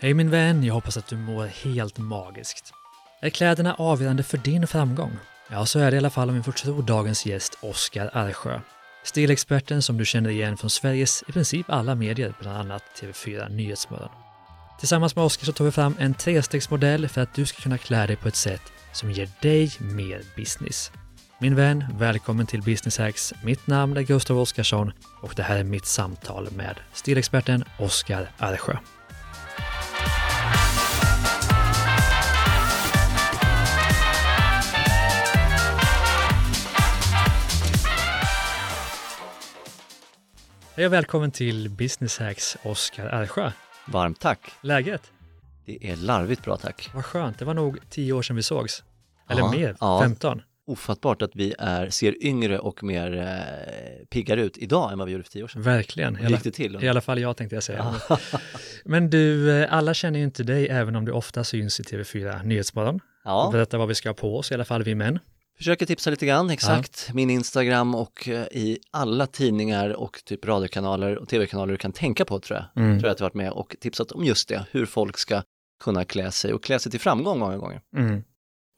Hej min vän, jag hoppas att du mår helt magiskt. Är kläderna avgörande för din framgång? Ja, så är det i alla fall om vi får tro dagens gäst Oskar Arsjö. Stilexperten som du känner igen från Sveriges i princip alla medier, bland annat TV4 Nyhetsmorgon. Tillsammans med Oskar så tar vi fram en trestegsmodell för att du ska kunna klä dig på ett sätt som ger dig mer business. Min vän, välkommen till Business Hacks. Mitt namn är Gustav Oskarsson och det här är mitt samtal med stilexperten Oskar Arsjö. Hej och välkommen till Business Hacks, Oskar Arsjö. Varmt tack. Läget? Det är larvigt bra tack. Vad skönt, det var nog tio år sedan vi sågs. Eller Ja, mer, ja. 15. Ofattbart att vi är, ser yngre och mer eh, piggare ut idag än vad vi gjorde för tio år sedan. Verkligen. Hur gick det till? I alla fall jag tänkte jag säga. Men du, eh, alla känner ju inte dig även om du ofta syns i TV4 Nyhetsmorgon. Ja, Berätta vad vi ska ha på oss, i alla fall vi män. Försöker tipsa lite grann, exakt. Min Instagram och eh, i alla tidningar och typ radiokanaler och tv-kanaler du kan tänka på tror jag. Mm. Tror jag att jag varit med och tipsat om just det, hur folk ska kunna klä sig och klä sig till framgång många gånger. Mm.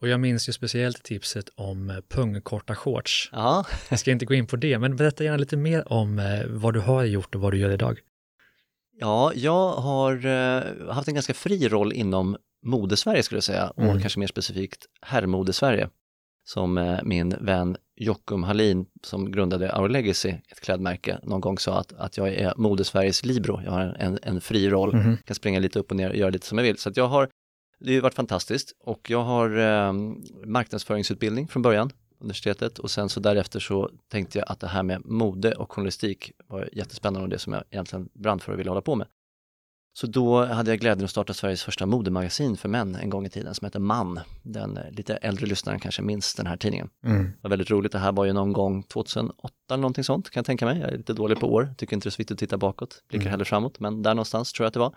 Och jag minns ju speciellt tipset om eh, pungkorta shorts. Ja, Jag ska inte gå in på det, men berätta gärna lite mer om eh, vad du har gjort och vad du gör idag. Ja, jag har haft en ganska fri roll inom modesverige skulle jag säga och Mm. kanske mer specifikt herrmodesverige. Som eh, min vän Jockum Hallin som grundade Our Legacy, ett klädmärke, någon gång sa att, att jag är modesveriges libero. Jag har en, en, fri roll, Mhm. kan springa lite upp och ner och göra lite som jag vill. Så jag har, det har varit fantastiskt och jag har eh, marknadsföringsutbildning från början, universitetet och sen så därefter så tänkte jag att det här med mode och journalistik var jättespännande och det som jag egentligen brann för och ville hålla på med. Så då hade jag glädjen att starta Sveriges första modemagasin för män en gång i tiden som heter Man. Den eh, lite äldre lyssnaren kanske minns den här tidningen. Mm. Det var väldigt roligt, det här var ju någon gång 2008 eller någonting sånt kan jag tänka mig. Jag är lite dålig på år, tycker inte det är så viktigt att titta bakåt, blickar Mm. hellre framåt, men där någonstans tror jag att det var.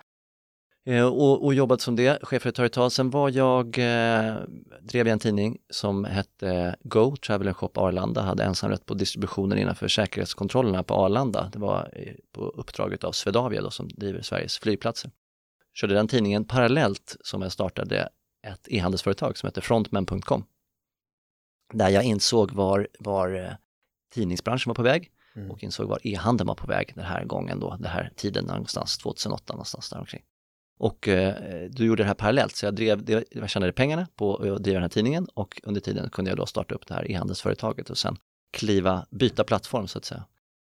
Eh, och, och jobbat som det, chefredaktör ett tag. Sen var jag, eh, drev jag en tidning som hette Go, Travel and Shop Arlanda, hade ensamrätt på distributionen innanför säkerhetskontrollerna på Arlanda. Det var eh, på uppdraget av Swedavia då, som driver Sveriges flygplatser. Körde den tidningen parallellt som jag startade ett e-handelsföretag som heter Frontman.com. Där jag insåg var, var eh, tidningsbranschen var på väg Mm. och insåg var e-handeln var på väg den här gången då, den här tiden någonstans 2008 någonstans där omkring. Och eh, du gjorde det här parallellt, så jag, drev, det- jag tjänade pengarna på att driva den här tidningen och under tiden kunde jag då starta upp det här e-handelsföretaget och sen kliva, byta plattform så att säga,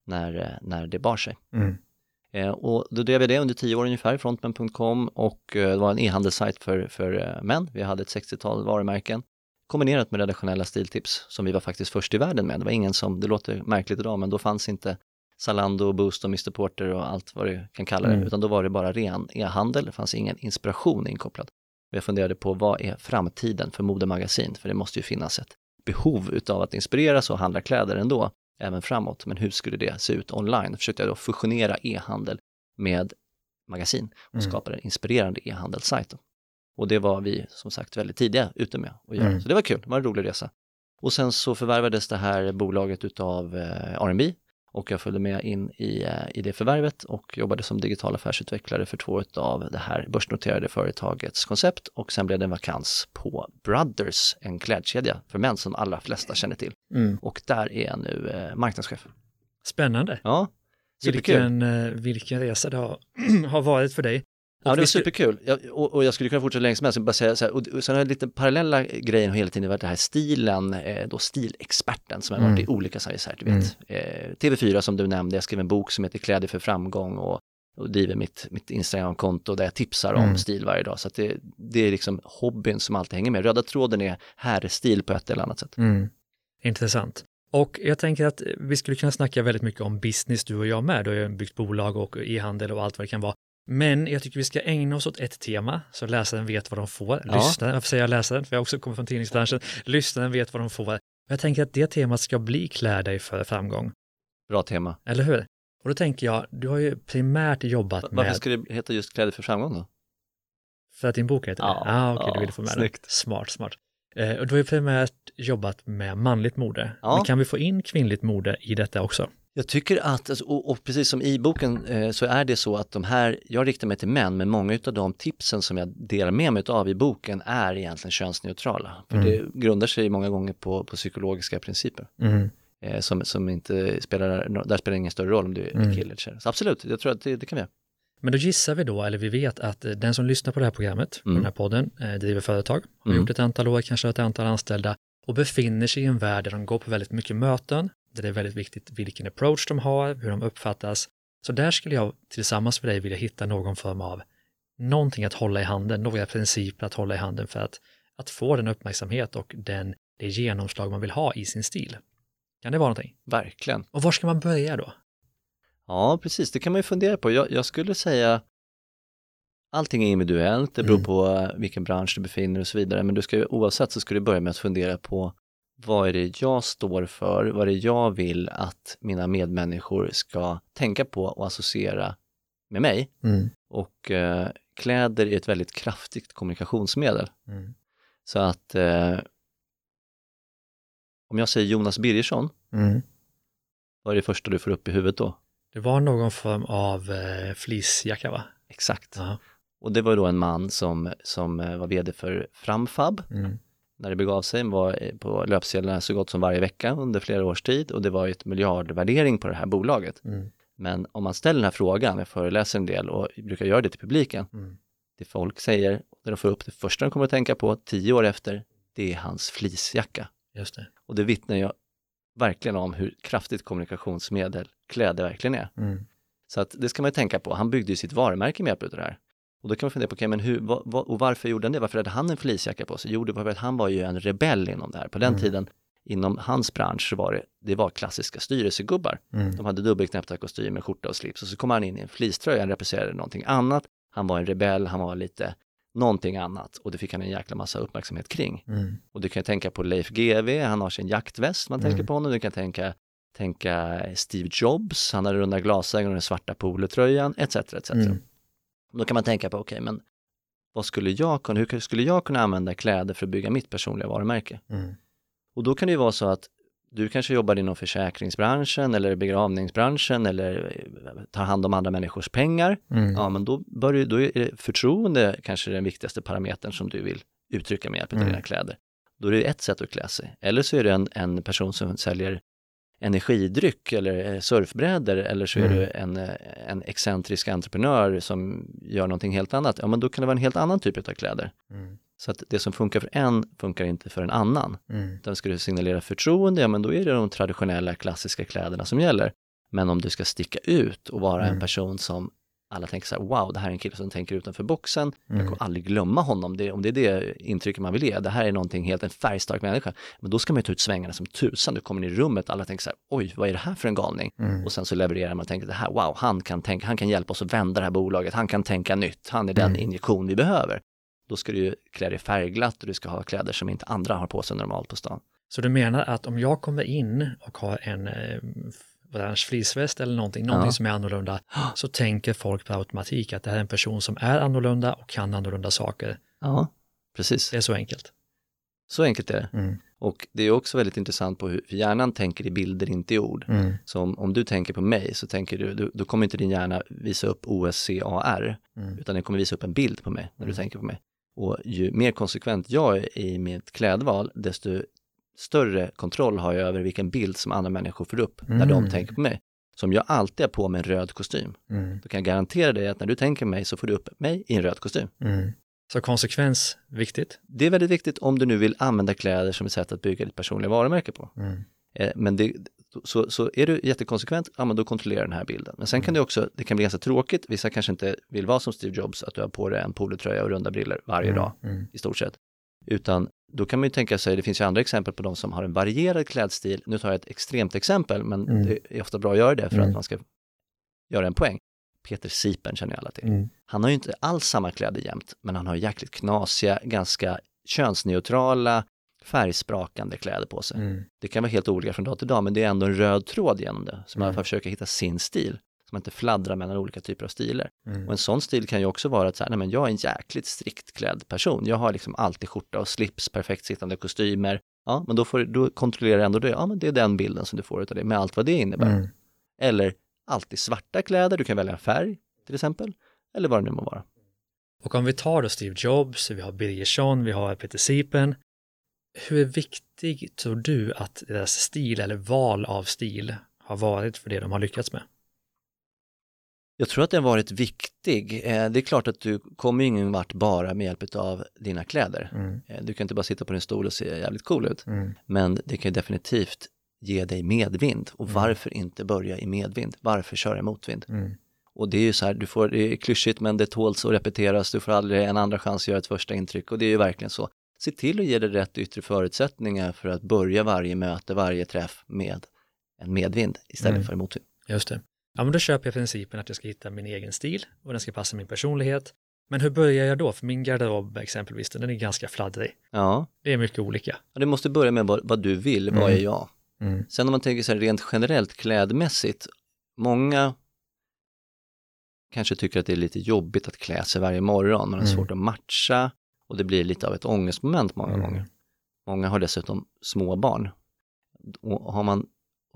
när, eh, när det bar sig. Mm. Eh, och då drev jag det under tio år ungefär, frontman.com och eh, det var en e-handelssajt för, för eh, män. Vi hade ett 60-tal varumärken kombinerat med redaktionella stiltips som vi var faktiskt först i världen med. Det var ingen som, det låter märkligt idag, men då fanns inte Zalando, Boost och Mr Porter och allt vad du kan kalla det, Mm. utan då var det bara ren e-handel, det fanns ingen inspiration inkopplad. Jag funderade på vad är framtiden för modemagasin, för det måste ju finnas ett behov utav att inspireras och handla kläder ändå, även framåt. Men hur skulle det se ut online? Då försökte jag då fusionera e-handel med magasin och Mm. skapa en inspirerande e-handelssajt. Och det var vi som sagt väldigt tidiga ute med att göra. Mm. Så det var kul, det var en rolig resa. Och sen så förvärvades det här bolaget utav eh, R&B och jag följde med in i, eh, i det förvärvet och jobbade som digital affärsutvecklare för två av det här börsnoterade företagets koncept och sen blev det en vakans på Brothers, en klädkedja för män som allra flesta känner till. Mm. Och där är jag nu eh, marknadschef. Spännande. Ja. Vilken, eh, vilken resa det har, har varit för dig. Ja, det var superkul. Jag, och, och jag skulle kunna fortsätta länge som helst, jag bara säga så här, och, och sen har jag lite parallella grejer hela tiden varit det här stilen, eh, då stilexperten som har varit Mm. i olika så här, så du vet, eh, TV4 som du nämnde, jag skrev en bok som heter Kläder för framgång och, och driver mitt, mitt Instagram-konto där jag tipsar om Mm. stil varje dag. Så att det, det är liksom hobbyn som alltid hänger med. Röda tråden är herrstil på ett eller annat sätt. Mm. Intressant. Och jag tänker att vi skulle kunna snacka väldigt mycket om business, du och jag med. Du har ju byggt bolag och e-handel och allt vad det kan vara. Men jag tycker vi ska ägna oss åt ett tema så läsaren vet vad de får. Ja. Lyssnaren, varför säger jag läsaren? För jag också kommit från tidningsbranschen. Lyssnaren vet vad de får. Jag tänker att det temat ska bli klä dig för framgång. Bra tema. Eller hur? Och då tänker jag, du har ju primärt jobbat Varför med, ska det heta just Kläder för framgång då? för att din bok heter det? Ja, ah, okej, ja, du vill få med snyggt. det. Smart, smart. Eh, och du har ju primärt jobbat med manligt mode. Ja. Men kan vi få in kvinnligt mode i detta också? Jag tycker att, alltså, och, precis som i boken eh, så är det så att de här, jag riktar mig till män, men många av de tipsen som jag delar med mig av i boken är egentligen könsneutrala. För mm. det grundar sig många gånger på, på psykologiska principer. Mm. Eh, som, som inte spelar, där spelar ingen större roll om du är mm. kille eller tjej. Så absolut, jag tror att det, det kan vi göra. Men då gissar vi då, eller vi vet att eh, den som lyssnar på det här programmet, på mm. den här podden, driver företag, har mm. gjort ett antal år, kanske ett antal anställda och befinner sig i en värld där de går på väldigt mycket möten, där det är väldigt viktigt vilken approach de har, hur de uppfattas. Så där skulle jag tillsammans med dig vilja hitta någon form av någonting att hålla i handen, några principer att hålla i handen för att, att få den uppmärksamhet och den, det genomslag man vill ha i sin stil. Kan det vara någonting? Verkligen. Och var ska man börja då? Ja, precis, det kan man ju fundera på. Jag, jag skulle säga Allting är individuellt, det beror mm. på vilken bransch du befinner dig och så vidare, men du ska oavsett så ska du börja med att fundera på vad är det jag står för, vad är det jag vill att mina medmänniskor ska tänka på och associera med mig. Mm. Och eh, kläder är ett väldigt kraftigt kommunikationsmedel. Mm. Så att eh, om jag säger Jonas Birgersson, mm. vad är det första du får upp i huvudet då? Det var någon form av eh, fleecejacka va? Exakt. Aha. Och det var då en man som, som eh, var vd för Framfab. Mm. När det begav sig var eh, på löpsedlarna så gott som varje vecka under flera års tid och det var ett miljardvärdering på det här bolaget. Mm. Men om man ställer den här frågan, jag föreläser en del och brukar göra det till publiken, mm. det folk säger, det de får upp, det första de kommer att tänka på tio år efter, det är hans fleecejacka. Just det. Och det vittnar jag verkligen om hur kraftigt kommunikationsmedel kläder verkligen är. Mm. Så att det ska man ju tänka på. Han byggde ju sitt varumärke med hjälp av det här. Och då kan man fundera på, okay, men hur, vad, vad, och varför gjorde han det? Varför hade han en fleecejacka på sig? Jo, det var för att han var ju en rebell inom det här. På den mm. tiden, inom hans bransch, så var det, det var klassiska styrelsegubbar. Mm. De hade dubbelknäppta kostymer, skjorta och slips och så kom han in i en fleecetröja, han representerade någonting annat. Han var en rebell, han var lite någonting annat och det fick han en jäkla massa uppmärksamhet kring. Mm. Och du kan tänka på Leif GW, han har sin jaktväst, man tänker mm. på honom. Du kan tänka, tänka Steve Jobs, han har runda glasögon och den svarta polotröjan, etc. etc. Då kan man tänka på, okej, okay, men vad skulle jag kunna, hur skulle jag kunna använda kläder för att bygga mitt personliga varumärke? Mm. Och då kan det ju vara så att du kanske jobbar inom försäkringsbranschen eller begravningsbranschen eller eh, tar hand om andra människors pengar. Mm. Ja, men då, bör du, då är förtroende kanske den viktigaste parametern som du vill uttrycka med hjälp av mm. dina kläder. Då är det ett sätt att klä sig. Eller så är det en, en person som säljer energidryck eller eh, surfbrädor eller så mm. är du en, eh, en excentrisk entreprenör som gör någonting helt annat. Ja, men då kan det vara en helt annan typ av kläder. Mm. Så att det som funkar för en funkar inte för en annan. Mm. Utan ska du signalera förtroende, ja men då är det de traditionella klassiska kläderna som gäller. Men om du ska sticka ut och vara mm. en person som alla tänker så här, wow, det här är en kille som tänker utanför boxen, mm. jag kommer aldrig glömma honom, det, om det är det intrycket man vill ge, det här är någonting helt, en färgstark människa, men då ska man ju ta ut svängarna som tusan, du kommer in i rummet, alla tänker så här, oj, vad är det här för en galning? Mm. Och sen så levererar man och tänker, det här, wow, han kan, tänka, han kan hjälpa oss att vända det här bolaget, han kan tänka nytt, han är den mm. injektion vi behöver då ska du ju klä dig färgglatt och du ska ha kläder som inte andra har på sig normalt på stan. Så du menar att om jag kommer in och har en eh, orange fleeceväst eller någonting, någonting ja. som är annorlunda, så tänker folk på automatik att det här är en person som är annorlunda och kan annorlunda saker. Ja, precis. Det är så enkelt. Så enkelt är det. Mm. Och det är också väldigt intressant på hur hjärnan tänker i bilder, inte i ord. Mm. Så om, om, du tänker på mig så tänker du, du, då kommer inte din hjärna visa upp OSCAR, mm. utan den kommer visa upp en bild på mig när du mm. tänker på mig. Och ju mer konsekvent jag är i mitt klädval, desto större kontroll har jag över vilken bild som andra människor får upp när de mm. tänker på mig. Så om jag alltid är på mig en röd kostym, mm. då kan jag garantera dig att när du tänker på mig så får du upp mig i en röd kostym. Mm. Så konsekvens, viktigt? Det är väldigt viktigt om du nu vill använda kläder som ett sätt att bygga ditt personliga varumärke på. Mm. Eh, men det, så, så är du jättekonsekvent, ja men då kontrollerar den här bilden. Men sen kan det också, det kan bli ganska tråkigt, vissa kanske inte vill vara som Steve Jobs, att du har på dig en polotröja och runda briller varje mm, dag mm. i stort sett. Utan då kan man ju tänka sig, det finns ju andra exempel på de som har en varierad klädstil. Nu tar jag ett extremt exempel, men mm. det är ofta bra att göra det för mm. att man ska göra en poäng. Peter Sipen känner ju alla till. Mm. Han har ju inte alls samma kläder jämt, men han har jäkligt knasiga, ganska könsneutrala, färgsprakande kläder på sig. Mm. Det kan vara helt olika från dag till dag, men det är ändå en röd tråd genom det. Så man mm. försöker hitta sin stil, så man inte fladdrar mellan olika typer av stilar. Mm. Och en sån stil kan ju också vara att så här, nej men jag är en jäkligt strikt klädd person. Jag har liksom alltid skjorta och slips, perfekt sittande kostymer. Ja, men då, får, då kontrollerar ändå det, ja men det är den bilden som du får av det, med allt vad det innebär. Mm. Eller alltid svarta kläder, du kan välja färg till exempel, eller vad det nu må vara. Och om vi tar då Steve Jobs, vi har Birgersson, vi har Peter Sipen. Hur viktig tror du att deras stil eller val av stil har varit för det de har lyckats med? Jag tror att den varit viktig. Eh, det är klart att du kommer ingen vart bara med hjälp av dina kläder. Mm. Eh, Du kan inte bara sitta på din stol och se jävligt cool ut. Mm. Men det kan definitivt ge dig medvind. Och Mm. varför inte börja i medvind? Varför köra i motvind? Mm. Och det är ju så här, du får, det är klyschigt men det tåls att repeteras, du får aldrig en andra chans att göra ett första intryck och det är ju verkligen så. Se till att ge dig rätt yttre förutsättningar för att börja varje möte, varje träff med en medvind istället Mm. för en motvind. Just det. Ja, men då köper jag principen att jag ska hitta min egen stil och den ska passa min personlighet. Men hur börjar jag då? För min garderob exempelvis, den är ganska fladdrig. Ja, Det är mycket olika. och du måste börja med vad, vad du vill, vad Mm. är jag? Mm. Sen om man tänker så här rent generellt klädmässigt, många kanske tycker att det är lite jobbigt att klä sig varje morgon, man har Mm. svårt att matcha och det blir lite av ett ångestmoment många Mm. gånger. Många har dessutom små barn. Och, har man,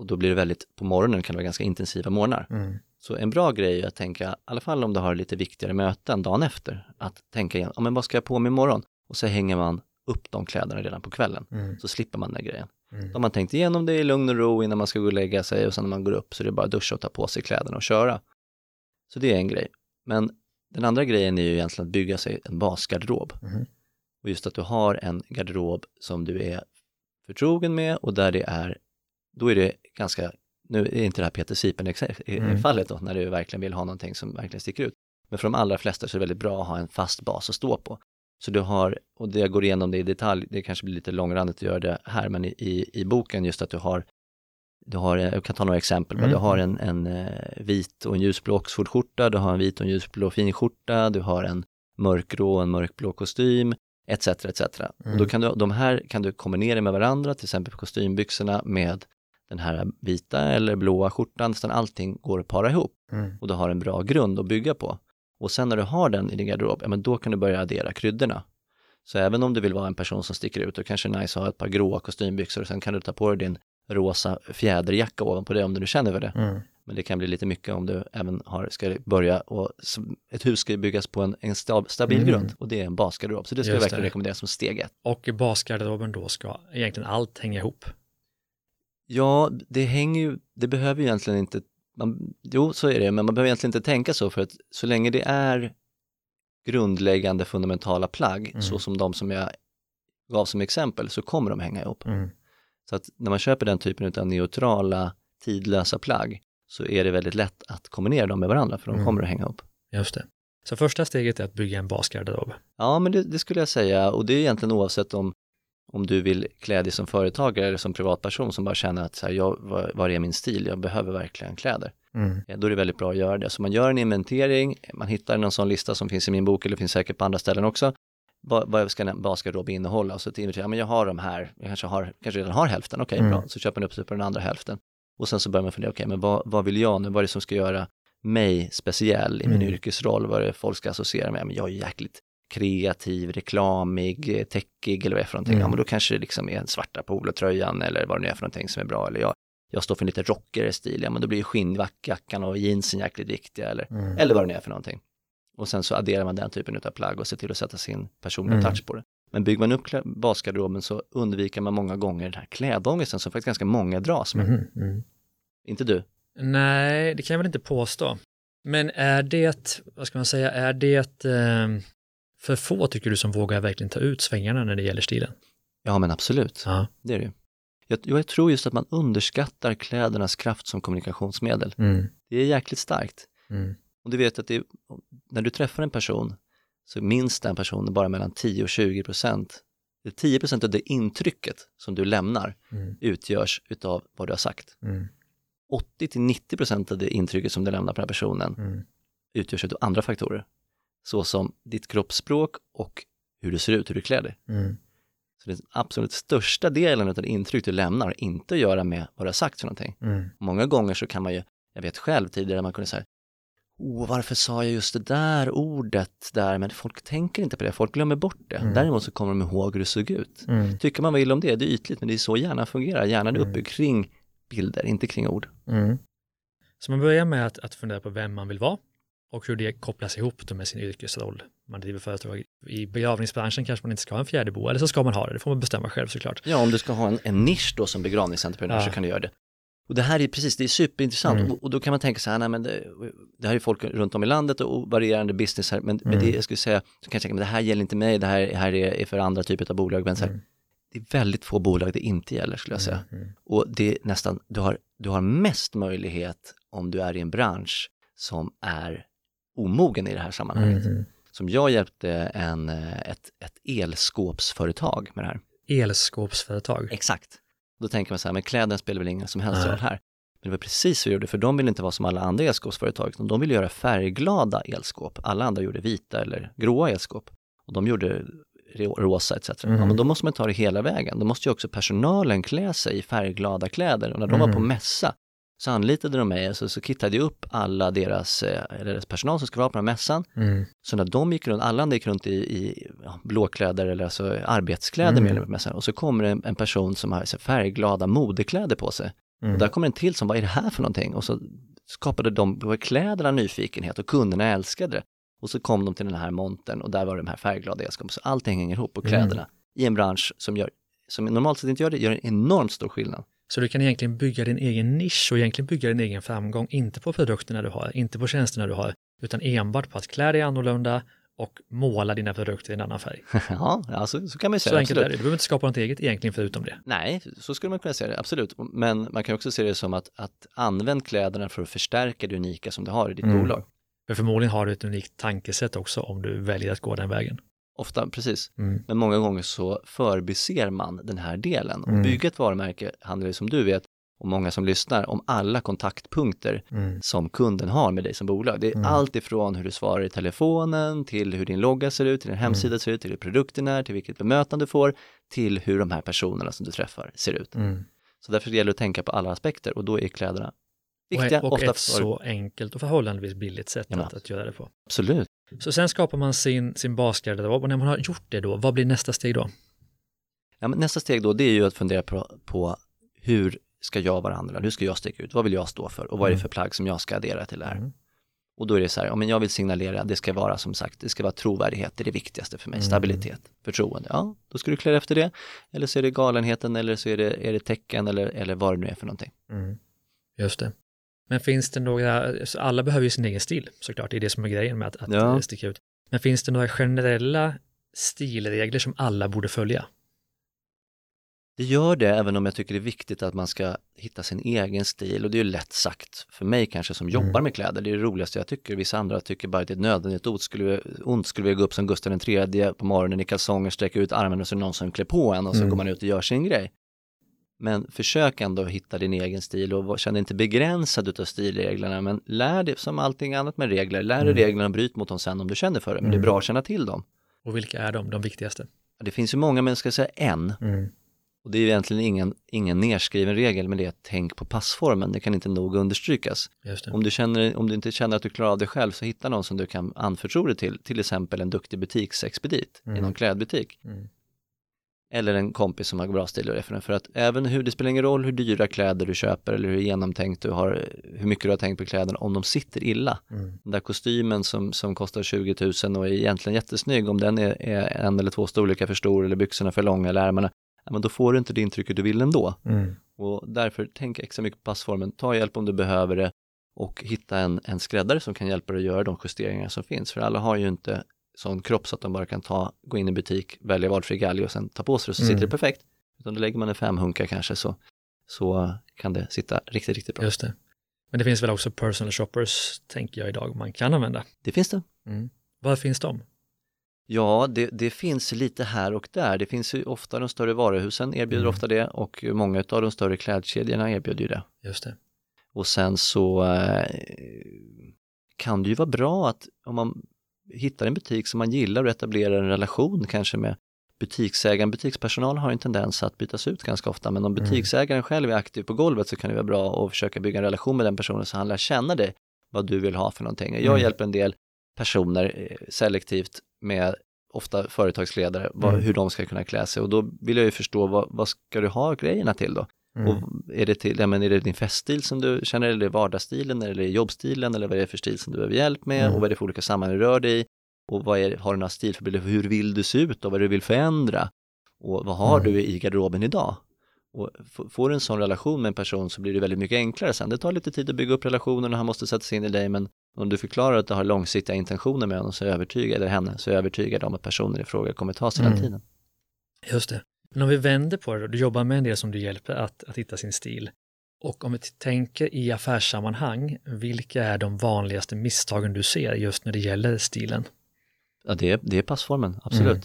och då blir det väldigt, på morgonen kan det vara ganska intensiva morgnar. Mm. Så en bra grej är att tänka, i alla fall om du har lite viktigare möten dagen efter, att tänka igen, ja, men vad ska jag på mig imorgon? Och så hänger man upp de kläderna redan på kvällen, Mm. så slipper man den grejen. Mm. Då har man tänkt igenom det i lugn och ro innan man ska gå och lägga sig och sen när man går upp så är det bara att duscha och ta på sig kläderna och köra. Så det är en grej. Men den andra grejen är ju egentligen att bygga sig en basgarderob. Mhm. Och just att du har en garderob som du är förtrogen med och där det är, då är det ganska, nu är inte det här Peter Sipen ex- i- i Mm. fallet då, när du verkligen vill ha någonting som verkligen sticker ut. Men för de allra flesta så är det väldigt bra att ha en fast bas att stå på. Så du har, och det jag går igenom det i detalj, det kanske blir lite långrandigt att göra det här, men i, i, i boken just att du har, du har, eh, jag kan ta några exempel. Mm. du har en, en eh, vit och en ljusblå Oxfordskjorta, du har en vit och en ljusblå finskjorta, du har en mörkgrå och en mörkblå kostym, etc. etc. Mm. Och då kan du, de här kan du kombinera med varandra, till exempel kostymbyxorna med den här vita eller blåa skjortan, så allting går att para ihop Mm. och du har en bra grund att bygga på. Och sen när du har den i din garderob, ja men då kan du börja addera kryddorna. Så även om du vill vara en person som sticker ut, då kanske det är nice att ha ett par gråa kostymbyxor och sen kan du ta på dig din rosa fjäderjacka ovanpå det om du nu känner för det. Mm. Men det kan bli lite mycket om du även har, ska börja och ett hus ska byggas på en, en stab, stabil Mm. grund och det är en basgarderob. Så det ska jag Just verkligen det. rekommendera som steg ett. Och i basgarderoben då ska egentligen allt hänga ihop. Ja, det hänger ju, det behöver ju egentligen inte, man, jo så är det, men man behöver egentligen inte tänka så för att så länge det är grundläggande fundamentala plagg, Mm. så som de som jag gav som exempel, så kommer de hänga ihop. Mm. Så att när man köper den typen av neutrala, tidlösa plagg, så är det väldigt lätt att kombinera dem med varandra, för de Mm. kommer att hänga ihop. Just det. Så första steget är att bygga en basgarderob. Ja, men det, det skulle jag säga, och det är egentligen oavsett om, om du vill klä dig som företagare eller som privatperson som bara känner att så här, jag, vad är min stil, jag behöver verkligen kläder. Mm. Ja, Då är det väldigt bra att göra det. Så man gör en inventering, man hittar någon sån lista som finns i min bok eller finns säkert på andra ställen också. Vad, vad ska en basgarderob innehålla? Och så till inventering, ja men jag har de här, jag kanske, har, kanske redan har hälften, okej Mm. bra, så köper man upp sig på den andra hälften. Och sen så börjar man fundera, okej men vad, vad vill jag nu, vad är det som ska göra mig speciell i min Mm. yrkesroll, vad är det folk ska associera med, men jag är jäkligt kreativ, reklamig, eh, techig eller vad det är för någonting. Mm. Ja men då kanske det liksom är en svarta polotröjan eller vad det nu är för någonting som är bra. Eller jag, jag står för en lite rockigare stil, ja men då blir ju skinnjackan och jeansen jäkligt viktiga eller, Mm. eller vad det nu är för någonting. Och sen så adderar man den typen av plagg och ser till att sätta sin personliga Mm. touch på det. Men bygger man upp basgarderoben så undviker man många gånger den här klädångesten som faktiskt ganska många dras med. Mhm, mm. Inte du? Nej, det kan jag väl inte påstå. Men är det, vad ska man säga, är det eh, för få tycker du som vågar verkligen ta ut svängarna när det gäller stilen? Ja men absolut, Ja. det är det ju. Jag, jag tror just att man underskattar klädernas kraft som kommunikationsmedel. Mm. Det är jäkligt starkt. Mm. Och du vet att det, när du träffar en person så minns den personen bara mellan 10 och 20 procent. Det är 10 procent av det intrycket som du lämnar Mm. utgörs utav vad du har sagt. Mm. 80 till 90 procent av det intrycket som du lämnar på den här personen Mm. utgörs av andra faktorer. Såsom ditt kroppsspråk och hur du ser ut, hur du klär dig. Mm. Så den absolut största delen av det intryck du lämnar har inte att göra med vad du har sagt för någonting. Mm. Många gånger så kan man ju, jag vet själv tidigare, man kunde säga Åh, varför sa jag just det där ordet där? Men folk tänker inte på det, folk glömmer bort det. Mm. Däremot så kommer de ihåg hur det såg ut. Mm. Tycker man vad illa om det, det är ytligt, men det är så hjärnan fungerar. Hjärnan är Mm. uppbyggd kring bilder, inte kring ord. Mm. Så man börjar med att, att fundera på vem man vill vara och hur det kopplas ihop med sin yrkesroll. Man driver företag i begravningsbranschen kanske man inte ska ha en fjäderbo, eller så ska man ha det, det får man bestämma själv såklart. Ja, om du ska ha en, en nisch då som begravningsentreprenör ja. så kan du göra det. Och det här är precis, det är superintressant mm. och, och, då kan man tänka så här, nej men det, det här är folk runt om i landet och varierande business här, men, mm. men det mm. jag skulle säga, så kan jag tänka, men det här gäller inte mig, det här, här är, är för andra typer av bolag, men så här, mm. det är väldigt få bolag det inte gäller skulle jag säga. Mm. mm. Och det är nästan, du har, du har mest möjlighet om du är i en bransch som är omogen i det här sammanhanget. Mm. Som jag hjälpte en, ett, ett elskåpsföretag med det här. Elskåpsföretag? Exakt. Då tänker man så här, men kläderna spelar väl ingen som helst roll här. Men det var precis så vi gjorde, för de ville inte vara som alla andra elskåpsföretag, utan de ville göra färgglada elskåp. Alla andra gjorde vita eller gråa elskåp. Och de gjorde rosa etc. Mm. Ja, men då måste man ta det hela vägen. Då måste ju också personalen klä sig i färgglada kläder. Och när de mm. var på mm. mässa så anlitade de mig, alltså, så kittade jag upp alla deras, eh, eller deras personal som ska vara på den här mässan. Mm. Så när de gick runt, alla andra gick runt i, i ja, blåkläder eller alltså arbetskläder mm. med mässan och så kommer en, en person som har så färgglada modekläder på sig. Mm. Och där kommer en till som, vad är det här för någonting? Och så skapade de på kläderna nyfikenhet och kunderna älskade det. Och så kom de till den här montern och där var de här färgglada edskom. Så allting hänger ihop på mm. kläderna i en bransch som gör, som normalt sett inte gör det, gör en enormt stor skillnad. Så du kan egentligen bygga din egen nisch och egentligen bygga din egen framgång, inte på produkterna du har, inte på tjänsterna du har, utan enbart på att klä dig annorlunda och måla dina produkter i en annan färg. ja, alltså, så kan man ju säga. Så enkelt är det. Du behöver inte skapa något eget egentligen förutom det. Nej, så skulle man kunna säga det, absolut. Men man kan också se det som att, att använd kläderna för att förstärka det unika som du har i ditt mm. bolag. För förmodligen har du ett unikt tankesätt också om du väljer att gå den vägen. Ofta, precis. Mm. Men många gånger så förbiser man den här delen. Mm. Och bygga ett varumärke handlar ju som du vet, och många som lyssnar, om alla kontaktpunkter mm. som kunden har med dig som bolag. Det är mm. allt ifrån hur du svarar i telefonen, till hur din logga ser ut, till din hemsida mm. ser ut, till hur produkten är, till vilket bemötande du får, till hur de här personerna som du träffar ser ut. Mm. Så därför gäller det att tänka på alla aspekter och då är kläderna viktiga. Och, och ett så enkelt och förhållandevis billigt sätt ja, att, att göra det på. Absolut. Så sen skapar man sin, sin basgarderob och när man har gjort det då, vad blir nästa steg då? Ja, nästa steg då, det är ju att fundera på, på hur ska jag vara annorlunda? Hur ska jag sticka ut? Vad vill jag stå för? Och vad är det mm. för plagg som jag ska addera till det här? Mm. Och då är det så här, ja, men jag vill signalera, det ska vara som sagt, det ska vara trovärdighet, det är det viktigaste för mig, mm. stabilitet, förtroende. Ja, då ska du klä efter det. Eller så är det galenheten eller så är det, är det tecken eller, eller vad det nu är för någonting. Mm. Just det. Men finns det några, alltså alla behöver ju sin egen stil såklart, det är det som är grejen med att, att ja. sticka ut. Men finns det några generella stilregler som alla borde följa? Det gör det, även om jag tycker det är viktigt att man ska hitta sin egen stil och det är ju lätt sagt för mig kanske som mm. jobbar med kläder. Det är det roligaste jag tycker. Vissa andra tycker bara att det är ett nödvändigt ont. Skulle, ont skulle vi gå upp som Gustav III på morgonen i kalsonger, sträcka ut armen och så är det någon som klär på en och så mm. går man ut och gör sin grej. Men försök ändå hitta din egen stil och känn dig inte begränsad av stilreglerna men lär dig som allting annat med regler, lär dig mm. reglerna och bryt mot dem sen om du känner för det. Men det är mm. bra att känna till dem. Och vilka är de, de viktigaste? Det finns ju många, men jag ska säga en. Mm. Och det är egentligen ingen, ingen nerskriven regel, men det är att tänk på passformen. Det kan inte nog understrykas. Om, du känner, om du inte känner att du klarar av det själv, så hitta någon som du kan anförtro dig till, till exempel en duktig butiksexpedit mm. i någon klädbutik. Eller en kompis som har bra stil och referens. För att även hur, det spelar ingen roll hur dyra kläder du köper eller hur genomtänkt du har, hur mycket du har tänkt på kläderna, om de sitter illa. Mm. Den där kostymen som, som kostar 20 000 och är egentligen jättesnygg, om den är, är en eller två storlekar för stor eller byxorna för långa eller ärmarna, men då får du inte det intrycket du vill ändå. Mm. Och därför tänk extra mycket på passformen, ta hjälp om du behöver det och hitta en, en skräddare som kan hjälpa dig att göra de justeringar som finns. För alla har ju inte sån kropp så att de bara kan ta, gå in i butik, välja valfri galge och sen ta på sig det så mm. sitter det perfekt. Utan då lägger man en femhunka kanske så, så kan det sitta riktigt, riktigt bra. Just det. Men det finns väl också personal shoppers, tänker jag idag, man kan använda? Det finns det. Mm. Var finns de? Ja, det, det, finns lite här och där. Det finns ju ofta de större varuhusen erbjuder mm. ofta det och många av de större klädkedjorna erbjuder det. Just det. Och sen så eh, kan det ju vara bra att om man hittar en butik som man gillar och etablerar en relation kanske med butiksägaren. Butikspersonal har en tendens att bytas ut ganska ofta men om mm. butiksägaren själv är aktiv på golvet så kan det vara bra att försöka bygga en relation med den personen så han lär känna dig vad du vill ha för någonting. Jag mm. hjälper en del personer eh, selektivt med ofta företagsledare, vad, mm. hur de ska kunna klä sig och då vill jag ju förstå vad, vad ska du ha grejerna till då? Mm. Och är det, till, ja, men är det din feststil som du känner, eller är det vardagsstilen, eller är det jobbstilen, eller vad är det för stil som du behöver hjälp med, Mm. och vad är det för olika sammanhang du rör dig i, och vad är, har du några stilförbilder, hur vill du se ut och vad är det du vill förändra, och vad har Mm. du i garderoben idag? Och får du en sån relation med en person så blir det väldigt mycket enklare sen. Det tar lite tid att bygga upp relationen och han måste sätta sig in i dig, men om du förklarar att du har långsiktiga intentioner med honom så övertygad, eller henne, så är jag övertygad om att personen i fråga kommer ta sig den Mm. tiden. Just det. Men om vi vänder på det du jobbar med en del som du hjälper att, att hitta sin stil. Och om vi tänker i affärssammanhang, vilka är de vanligaste misstagen du ser just när det gäller stilen? Ja, det är, det är passformen, absolut. Mm.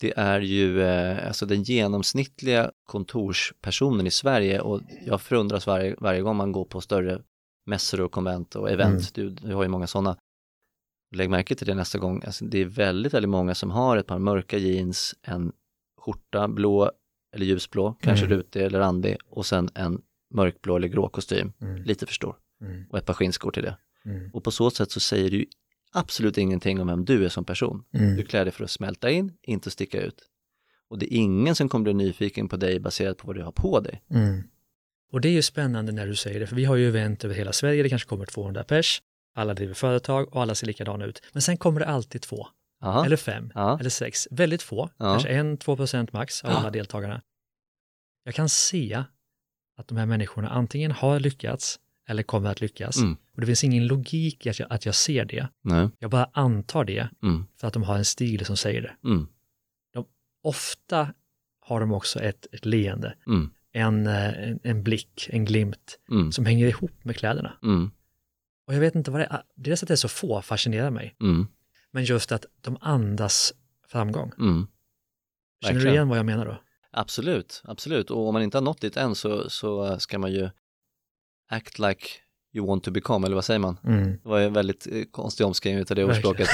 Det är ju eh, alltså den genomsnittliga kontorspersonen i Sverige och jag förundras varje, varje gång man går på större mässor och konvent och event. Mm. Du, du har ju många sådana. Lägg märke till det nästa gång. Alltså, det är väldigt, väldigt många som har ett par mörka jeans, en skjorta, blå eller ljusblå, kanske Mm. rutig eller randig och sen en mörkblå eller grå kostym, Mm. lite för stor Mm. och ett par skinnskor till det. Mm. Och på så sätt så säger du absolut ingenting om vem du är som person. Mm. Du klär dig för att smälta in, inte sticka ut. Och det är ingen som kommer bli nyfiken på dig baserat på vad du har på dig. Mm. Och det är ju spännande när du säger det, för vi har ju event över hela Sverige, det kanske kommer 200 pers, alla driver företag och alla ser likadana ut. Men sen kommer det alltid två, Aha. eller fem, Ja. eller sex, väldigt få, kanske en, två procent max av alla deltagarna. Jag kan se att de här människorna antingen har lyckats eller kommer att lyckas. Mm. Och det finns ingen logik i att jag, att jag ser det. Nej. Jag bara antar det Mm. för att de har en stil som säger det. Mm. Ofta har de också ett, ett leende, Mm. en, eh, en, en blick, en glimt Mm. som hänger ihop med kläderna. Mm. Och jag vet inte vad det är, dels att det är så få fascinerar mig. Men just att de andas framgång. Mm. Känner du igen vad jag menar då? Absolut, absolut. Och om man inte har nått dit än så, så ska man ju act like you want to become, eller vad säger man? Mm. Det var en väldigt eh, konstig omskrivning av det ordspråket.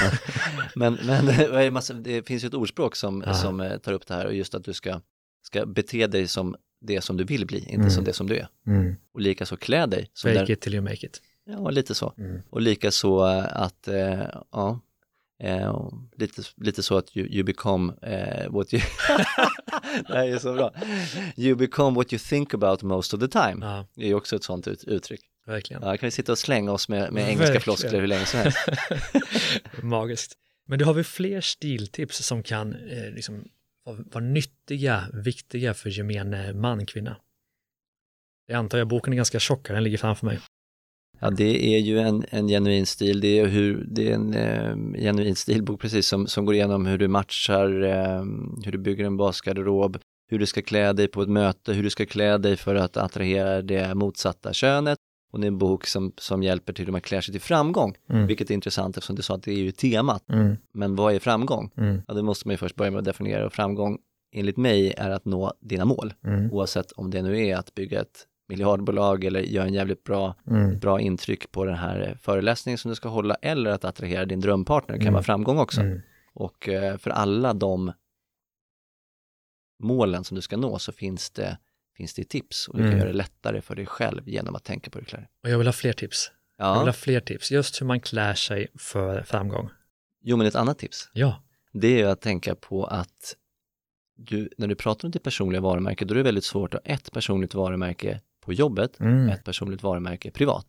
Men, men, men det, finns ju ett ordspråk som, som eh, tar upp det här och just att du ska, ska bete dig som det som du vill bli, inte Mm. som det som du är. Mm. Och likaså klä dig som Fake den, it till you make it. ja lite så. Mm. Och likaså eh, att, ja, eh, lite, lite så att you, you become eh, what you, det här är så bra, you become what you think about most of the time. Ja, Det är också ett sånt ut, uttryck. verkligen. Ja, kan vi sitta och slänga oss med, med engelska Verkligen. floskler hur länge som helst. Magiskt. Men du har väl fler stiltips som kan eh, liksom, vara, vara nyttiga, viktiga för gemene man, kvinna? Jag antar jag boken är ganska tjock, den ligger framför mig. Ja, det är ju en, en genuin stil. Det är, hur, det är en eh, genuin stilbok precis som, som går igenom hur du matchar, eh, hur du bygger en basgarderob, hur du ska klä dig på ett möte, hur du ska klä dig för att attrahera det motsatta könet. Och det är en bok som, som hjälper till hur man klär sig till framgång, Mm. vilket är intressant eftersom du sa att det är ju temat. Mm. Men vad är framgång? Mm. Ja, det måste man ju först börja med att definiera och framgång enligt mig är att nå dina mål, Mm. oavsett om det nu är att bygga ett miljardbolag eller göra en jävligt bra Mm. bra intryck på den här föreläsningen som du ska hålla eller att attrahera din drömpartner kan Mm. vara framgång också. Mm. Och eh, för alla de målen som du ska nå så finns det, finns det tips och du kan Mm. göra det lättare för dig själv genom att tänka på dig själv. Och jag vill ha fler tips. Jag vill Ja, ha fler tips, just hur man klär sig för framgång. jo men ett annat tips, Ja. det är ju att tänka på att du, när du pratar om ditt personliga varumärke, då är det väldigt svårt att ha ett personligt varumärke på jobbet, Mm. ett personligt varumärke privat.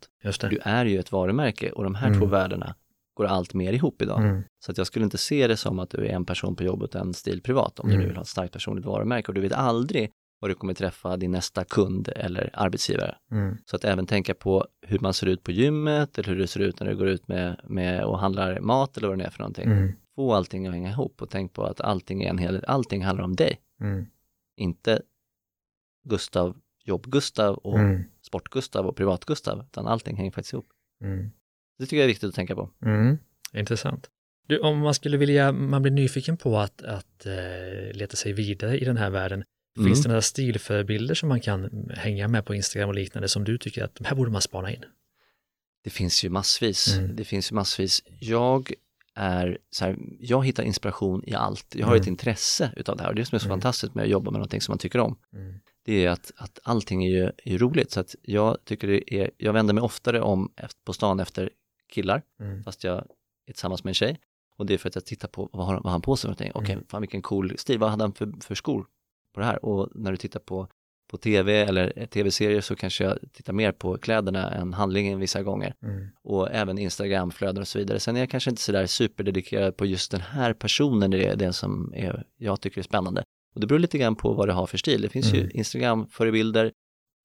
Du är ju ett varumärke och de här Mm. två värdena går allt mer ihop idag. Mm. Så att jag skulle inte se det som att du är en person på jobbet och en stil privat om du Mm. nu vill ha ett starkt personligt varumärke och du vet aldrig var du kommer träffa din nästa kund eller arbetsgivare. Mm. Så att även tänka på hur man ser ut på gymmet eller hur det ser ut när du går ut med, med och handlar mat eller vad det är för någonting. Mm. Få allting att hänga ihop och tänk på att allting är en helhet, allting handlar om dig, inte Gustav, jobb-Gustav och Mm. sport-Gustav och privat-Gustav, utan allting hänger faktiskt ihop. Mm. Det tycker jag är viktigt att tänka på. Mm. Intressant. Du, om man skulle vilja, man blir nyfiken på att, att eh, leta sig vidare i den här världen, Mm. finns det några stilförebilder som man kan hänga med på Instagram och liknande som du tycker att de här borde man spana in? Det finns ju massvis. Mm. Det finns ju massvis. Jag är så här, jag hittar inspiration i allt. Jag har ett Mm. intresse utav det här och det som är så Mm. fantastiskt med att jobba med någonting som man tycker om, Mm. Det är att, att allting är ju, är roligt. Så att jag tycker det är, jag vänder mig oftare om på stan efter killar, Mm. fast jag är tillsammans med en tjej. Och det är för att jag tittar på vad har, vad han på sig för någonting. Okej, Mm. fan vilken cool stil, vad hade han för, för skor på det här? Och när du tittar på på tv eller tv-serier så kanske jag tittar mer på kläderna än handlingen vissa gånger. Mm. Och även Instagramflöden och så vidare. Sen är jag kanske inte sådär superdedikerad på just den här personen, det är det som är, jag tycker är spännande. Och det beror lite grann på vad du har för stil. Det finns Mm. ju Instagram-förebilder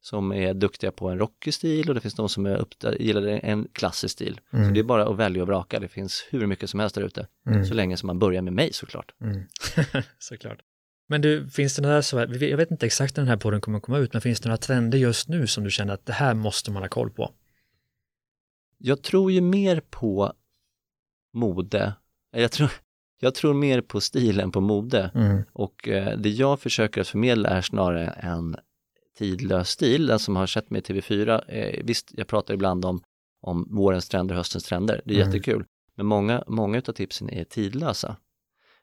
som är duktiga på en rockig stil och det finns de som är upp, gillar en klassisk stil. Så Mm. det är bara att välja och vraka. Det finns hur mycket som helst där ute. Mm. Så länge som man börjar med mig såklart. Mm. Såklart. Men du, finns det några, så jag vet inte exakt när den här podden kommer komma ut, men finns det några trender just nu som du känner att det här måste man ha koll på? Jag tror ju mer på mode. Jag tror, jag tror mer på stil än på mode. Mm. Och eh, det jag försöker att förmedla är snarare en tidlös stil. Den som har sett mig i TV4, eh, visst jag pratar ibland om, om vårens trender, höstens trender. Det är Mm. jättekul. Men många, många av tipsen är tidlösa.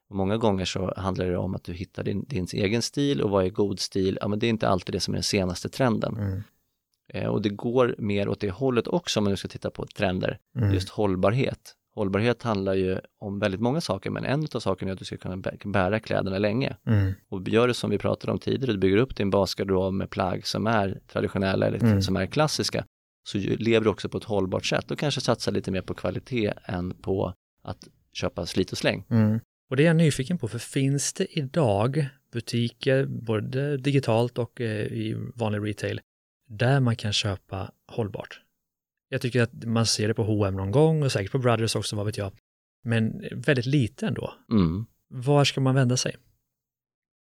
Och många gånger så handlar det om att du hittar din, din egen stil och vad är god stil? Ja men det är inte alltid det som är den senaste trenden. Mm. Eh, och det går mer åt det hållet också om man nu ska titta på trender. Mm. Just hållbarhet. Hållbarhet handlar ju om väldigt många saker men en av sakerna är att du ska kunna bä- bära kläderna länge. Mm. Och gör det som vi pratade om tidigare, du bygger upp din basgarderob med plagg som är traditionella eller Mm. som är klassiska, så lever du också på ett hållbart sätt och kanske satsa lite mer på kvalitet än på att köpa slit och släng. Mm. Och det är jag nyfiken på, för finns det idag butiker, både digitalt och eh, i vanlig retail, där man kan köpa hållbart? Jag tycker att man ser det på H&M någon gång och säkert på Brothers också, vad vet jag. Men väldigt lite ändå. Mm. Var ska man vända sig?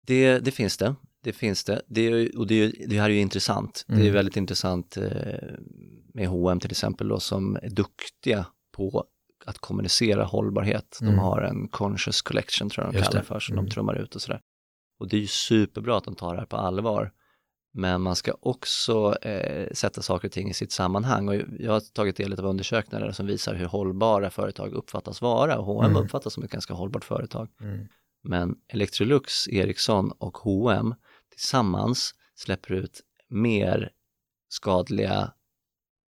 Det, det finns det. Det finns det. det är, och det, det här är ju intressant. Det är Mm. väldigt intressant eh, med H&M till exempel då, som är duktiga på att kommunicera hållbarhet. De Mm. har en conscious collection tror jag de Just kallar det. det för, som Mm. de trummar ut och sådär. Och det är ju superbra att de tar det här på allvar. Men man ska också eh, sätta saker och ting i sitt sammanhang. Och jag har tagit del av undersökningar som visar hur hållbara företag uppfattas vara. Och H&M Mm. uppfattas som ett ganska hållbart företag. Mm. Men Electrolux, Ericsson och H&M tillsammans släpper ut mer skadliga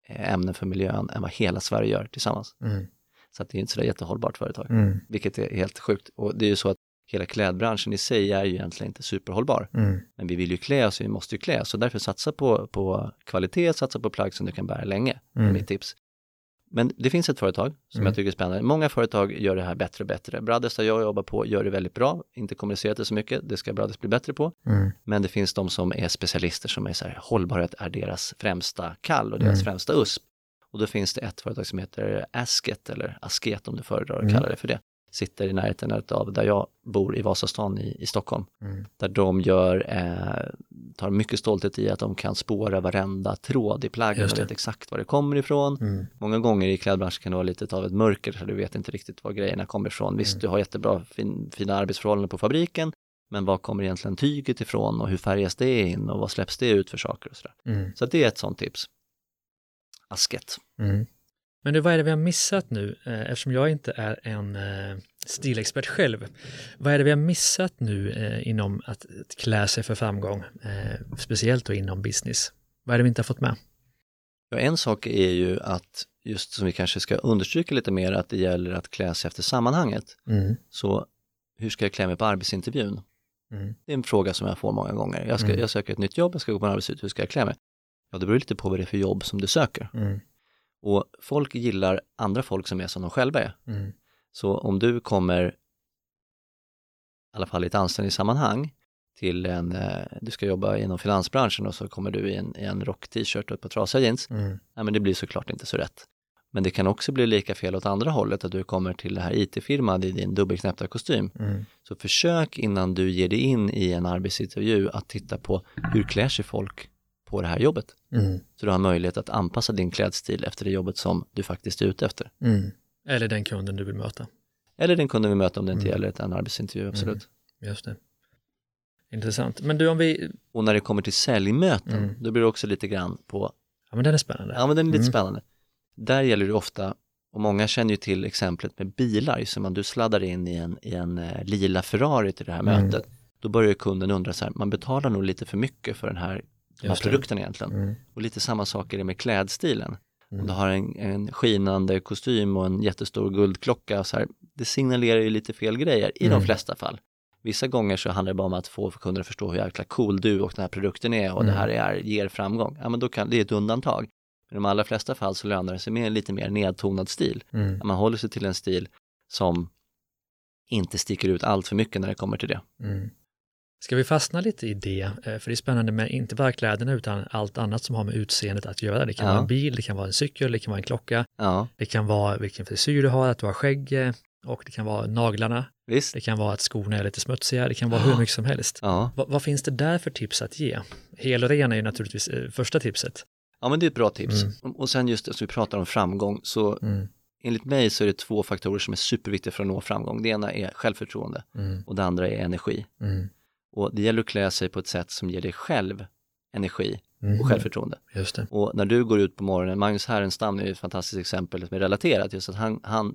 eh, ämnen för miljön än vad hela Sverige gör tillsammans. Mm. Så att det är inte så jättehållbart företag, Mm. vilket är helt sjukt. Och det är ju så att hela klädbranschen i sig är ju egentligen inte superhållbar. Mm. Men vi vill ju klä oss, vi måste ju klä oss. Så därför satsa på, på kvalitet, satsa på plagg som du kan bära länge. Det är Mm. mitt tips. Men det finns ett företag som Mm. jag tycker är spännande. Många företag gör det här bättre och bättre. Brothers där jag jobbar på gör det väldigt bra, inte kommunicerat det så mycket, det ska Brothers bli bättre på. Mm. Men det finns de som är specialister som är så här, hållbarhet är deras främsta kall och deras Mm. främsta USP. Och då finns det ett företag som heter Asket, eller Asket om du föredrar att Mm. kalla det för det. Sitter i närheten av där jag bor i Vasastan i, i Stockholm. Mm. Där de gör, eh, tar mycket stolthet i att de kan spåra varenda tråd i plaggen och vet exakt var det kommer ifrån. Mm. Många gånger i klädbranschen kan det vara lite av ett mörker så du vet inte riktigt var grejerna kommer ifrån. Visst, Mm. du har jättebra fin, fina arbetsförhållanden på fabriken, men var kommer egentligen tyget ifrån och hur färgas det in och vad släpps det ut för saker och sådär. Mm. Så det är ett sånt tips. Asket. Mm. Men du, vad är det vi har missat nu? Eh, Eftersom jag inte är en eh, stilexpert själv. Vad är det vi har missat nu eh, inom att, klä sig för framgång? Speciellt då inom business. Vad är det vi inte har fått med? Ja, en sak är ju att, just som vi kanske ska understryka lite mer, att det gäller att klä sig efter sammanhanget. Mm. Så hur ska jag klä mig på arbetsintervjun? Mm. Det är en fråga som jag får många gånger. Jag, ska, Mm. jag söker ett nytt jobb, jag ska gå på en arbetsintervju, hur ska jag klä mig? Ja, det beror lite på vad det är för jobb som du söker. Och folk gillar andra folk som är som de själva är. Mm. Så om du kommer, i alla fall i ett anställningssammanhang, till en, eh, du ska jobba inom finansbranschen och så kommer du i en, i en rock-t-shirt och ett par trasiga jeans, Mm. nej men det blir såklart inte så rätt. Men det kan också bli lika fel åt andra hållet, att du kommer till det här IT-firman i din dubbelknäppta kostym. Mm. Så försök innan du ger dig in i en arbetsintervju att titta på hur klär sig folk på det här jobbet. Mm. Så du har möjlighet att anpassa din klädstil efter det jobbet som du faktiskt är ute efter. Mm. Eller den kunden du vill möta. Eller den kunden vi möter om det inte Mm. gäller ett- en arbetsintervju, absolut. Just det. Intressant. Men du, om vi... Och när det kommer till säljmöten, Mm. då blir det också lite grann på, Ja, men den är spännande. ja men den är lite Mm. spännande. Där gäller det ofta, och många känner ju till exemplet med bilar, som om du sladdar in i en, i en eh, lila Ferrari till det här Mm. mötet, då börjar kunden undra så här, man betalar nog lite för mycket för den här, de här produkten egentligen. Mm. Och lite samma sak är det med klädstilen. Mm. Om du har en, en skinande kostym och en jättestor guldklocka, så här, det signalerar ju lite fel grejer i de Mm. flesta fall. Vissa gånger så handlar det bara om att få kunder att förstå hur jäkla cool du och den här produkten är och Mm. det här är, ger framgång. Ja, men då kan, det är ett undantag. Men i de allra flesta fall så lönar det sig med en lite mer nedtonad stil. Mm. Man håller sig till en stil som inte sticker ut allt för mycket när det kommer till det. Mm. Ska vi fastna lite i det? Eh, För det är spännande med inte bara kläderna utan allt annat som har med utseendet att göra. Det kan Ja. vara en bil, det kan vara en cykel, det kan vara en klocka, Ja, det kan vara vilken frisyr du har, att du har skägg eh, och det kan vara naglarna, visst. det kan vara att skorna är lite smutsiga, det kan vara hur mycket som helst. Ja. Va- vad finns det där för tips att ge? Hel och ren är ju naturligtvis eh, första tipset. ja, men det är ett bra tips. Mm. Och- sen just det som vi pratar om framgång, så Mm. enligt mig så är det två faktorer som är superviktiga för att nå framgång. Det ena är självförtroende Mm. och det andra är energi. Mm. Och det gäller att klä sig på ett sätt som ger dig själv energi Mm. och självförtroende. Just det. Och när du går ut på morgonen, Magnus Härenstam är ju ett fantastiskt exempel som är relaterat, just att han, han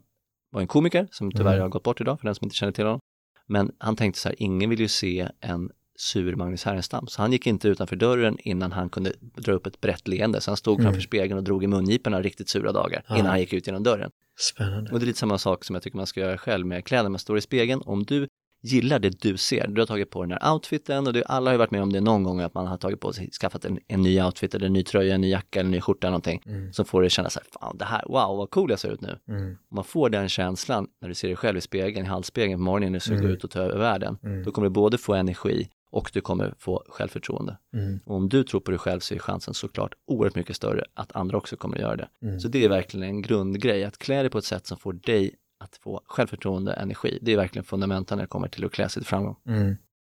var en komiker som tyvärr Mm. har gått bort idag för den som inte känner till honom. Men han tänkte så här, ingen vill ju se en sur Magnus Härenstam. Så han gick inte utanför dörren innan han kunde dra upp ett brett leende. Så han stod Mm. framför spegeln och drog i mungiporna riktigt sura dagar Ja. innan han gick ut genom dörren. Spännande. Och det är lite samma sak som jag tycker man ska göra själv med kläder. Man står i spegeln, om du gillar det du ser, du har tagit på den här outfiten och det, alla har ju varit med om det någon gång att man har tagit på sig, skaffat en, en ny outfit eller en ny tröja, en ny jacka eller en ny skjorta eller någonting Mm. som får dig att känna så här, fan det här, wow vad cool jag ser ut nu. Mm. Om man får den känslan när du ser dig själv i spegeln, i halsspegeln på morgonen när du ska Mm. gå ut och ta över världen, Mm. då kommer du både få energi och du kommer få självförtroende. Mm. Och om du tror på dig själv så är chansen såklart oerhört mycket större att andra också kommer att göra det. Mm. Så det är verkligen en grundgrej, att klä dig på ett sätt som får dig att få självförtroende, energi. Det är verkligen fundamenta när det kommer till att klä sig till framgång. Mm.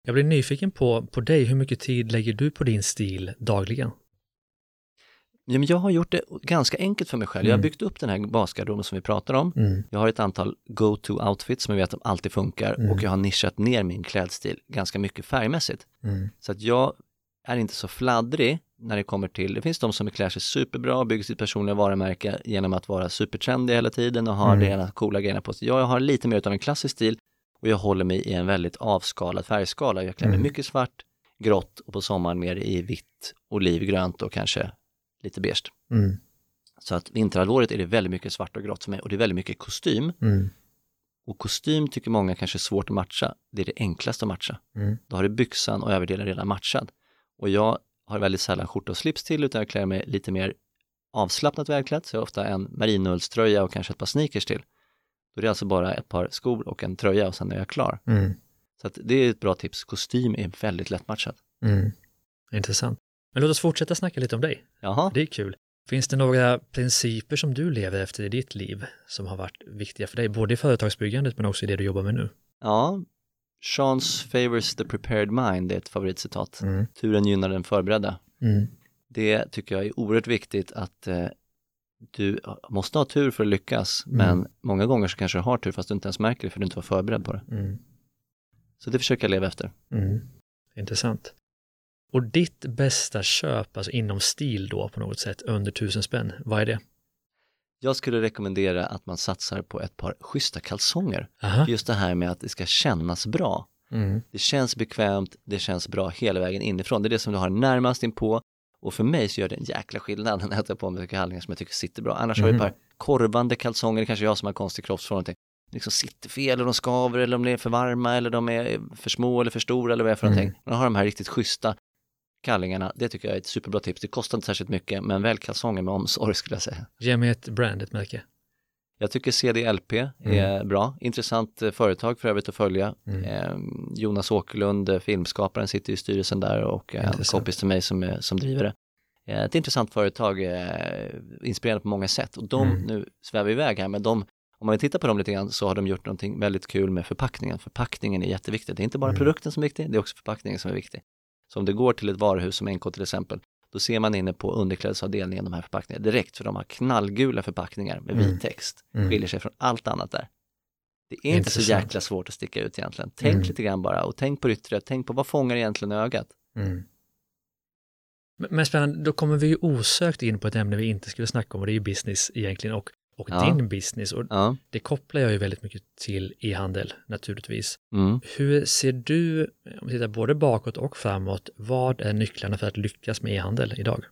Jag blir nyfiken på, på dig, hur mycket tid lägger du på din stil dagligen? Ja, men jag har gjort det ganska enkelt för mig själv. Jag har Mm. byggt upp den här basgarderoben som vi pratar om. Mm. Jag har ett antal go-to outfits som jag vet att alltid funkar Mm. och jag har nischat ner min klädstil ganska mycket färgmässigt. Mm. Så att jag är inte så fladdrig när det kommer till, det finns de som klär sig superbra och bygger sitt personliga varumärke genom att vara supertrendig hela tiden och ha Mm. det ena coola grejerna på sig. Jag har lite mer av en klassisk stil och jag håller mig i en väldigt avskalad färgskala. Jag klär mig Mm. mycket svart, grått och på sommaren mer i vitt, olivgrönt och kanske lite beige. Mm. Så att vinterhalvåret är det väldigt mycket svart och grått för mig och det är väldigt mycket kostym. Mm. Och kostym tycker många kanske är svårt att matcha. Det är det enklaste att matcha. Mm. Då har du byxan och överdelen redan matchad. Och jag har väldigt sällan skjorta och slips till utan jag klär mig lite mer avslappnat välklädd. Så jag har ofta en marinullströja och kanske ett par sneakers till. Då är det alltså bara ett par skor och en tröja och sen är jag klar. Mm. Så det är ett bra tips. Kostym är väldigt lättmatchat. Mm. Intressant. Men låt oss fortsätta snacka lite om dig. Jaha, Det är kul. Finns det några principer som du lever efter i ditt liv som har varit viktiga för dig, både i företagsbyggandet men också i det du jobbar med nu? ja. Chance favors the prepared mind är ett favoritcitat. Mm. Turen gynnar den förberedda. Mm. Det tycker jag är oerhört viktigt att eh, du måste ha tur för att lyckas, Mm. men många gånger så kanske du har tur fast du inte ens märker det för du inte var förberedd på det. Mm. Så det försöker jag leva efter. Mm. Intressant. Och ditt bästa köp, alltså inom stil då på något sätt, under tusen spänn, vad är det? Jag skulle rekommendera att man satsar på ett par schyssta kalsonger. Aha. Just det här med att det ska kännas bra. Mm. Det känns bekvämt, det känns bra hela vägen inifrån. Det är det som du har närmast inpå. Och för mig så gör det en jäkla skillnad när jag tar på mig kallingar som jag tycker sitter bra. Annars har jag ett Mhm. par korvande kalsonger, det kanske jag som har konstig kroppsform, någonting. liksom sitter fel eller de skaver eller de är för varma eller de är för små eller för stora eller vad det är för Mm. någonting. Men har de här riktigt schyssta kallingarna, det tycker jag är ett superbra tips. Det kostar inte särskilt mycket, men väl kalsonger med omsorg skulle jag säga. Ge mig ett brand, ett märke. Jag tycker CDLP är bra, intressant eh, företag för övrigt att följa. Mm. Eh, Jonas Åkerlund, eh, filmskaparen, sitter i styrelsen där och eh, en kompis till mig som, är- som driver det. Ett intressant företag, inspirerande på många sätt och de, Mm. nu svävar vi iväg här, men de, om man vill titta på dem lite grann så har de gjort någonting väldigt kul med förpackningen. Förpackningen är jätteviktig, det är inte bara Mm. produkten som är viktig, det är också förpackningen som är viktig. Så om du går till ett varuhus som NK till exempel, då ser man inne på underklädesavdelningen de här förpackningarna direkt, för de har knallgula förpackningar med vit Mm. text. Mm. Skiljer sig från allt annat där. Det är inte så jäkla svårt att sticka ut egentligen. Tänk Mm. lite grann bara och tänk på det yttre, tänk på vad fångar egentligen ögat? Mm. Men- Men spännande, då kommer vi ju osökt in på ett ämne vi inte skulle snacka om och det är ju business egentligen och, och Ja. din business och Ja. det kopplar jag ju väldigt mycket till e-handel naturligtvis. Mm. Hur ser du, om vi tittar både bakåt och framåt, vad är nycklarna för att lyckas med e-handel idag?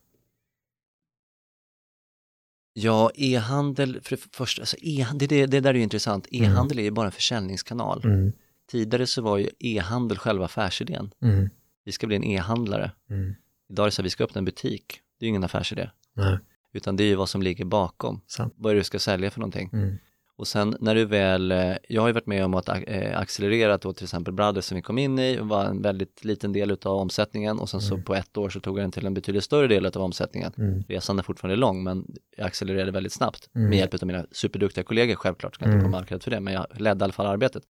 Ja, e-handel, för det första, alltså e det, det, där är ju intressant. E-handel är ju bara en försäljningskanal. Mm. Tidigare så var ju e-handel själva affärsidén. Mm. Vi ska bli en e-handlare. Mm. Idag är det så att vi ska öppna en butik. Det är ju ingen affärsidé. Nej, Utan det är ju vad som ligger bakom. sant. Vad är det du ska sälja för någonting? Mm. Och sen när du väl, eh, jag har ju varit med om att eh, accelerera då till exempel Brothers som vi kom in i var en väldigt liten del av omsättningen och sen så Mm. på ett år så tog jag den till en betydligt större del av omsättningen. Mm. Resan är fortfarande lång men jag accelererade väldigt snabbt Mm. med hjälp av mina superduktiga kollegor självklart, ska jag inte Mm. på marknad för det, men jag ledde i alla fall arbetet.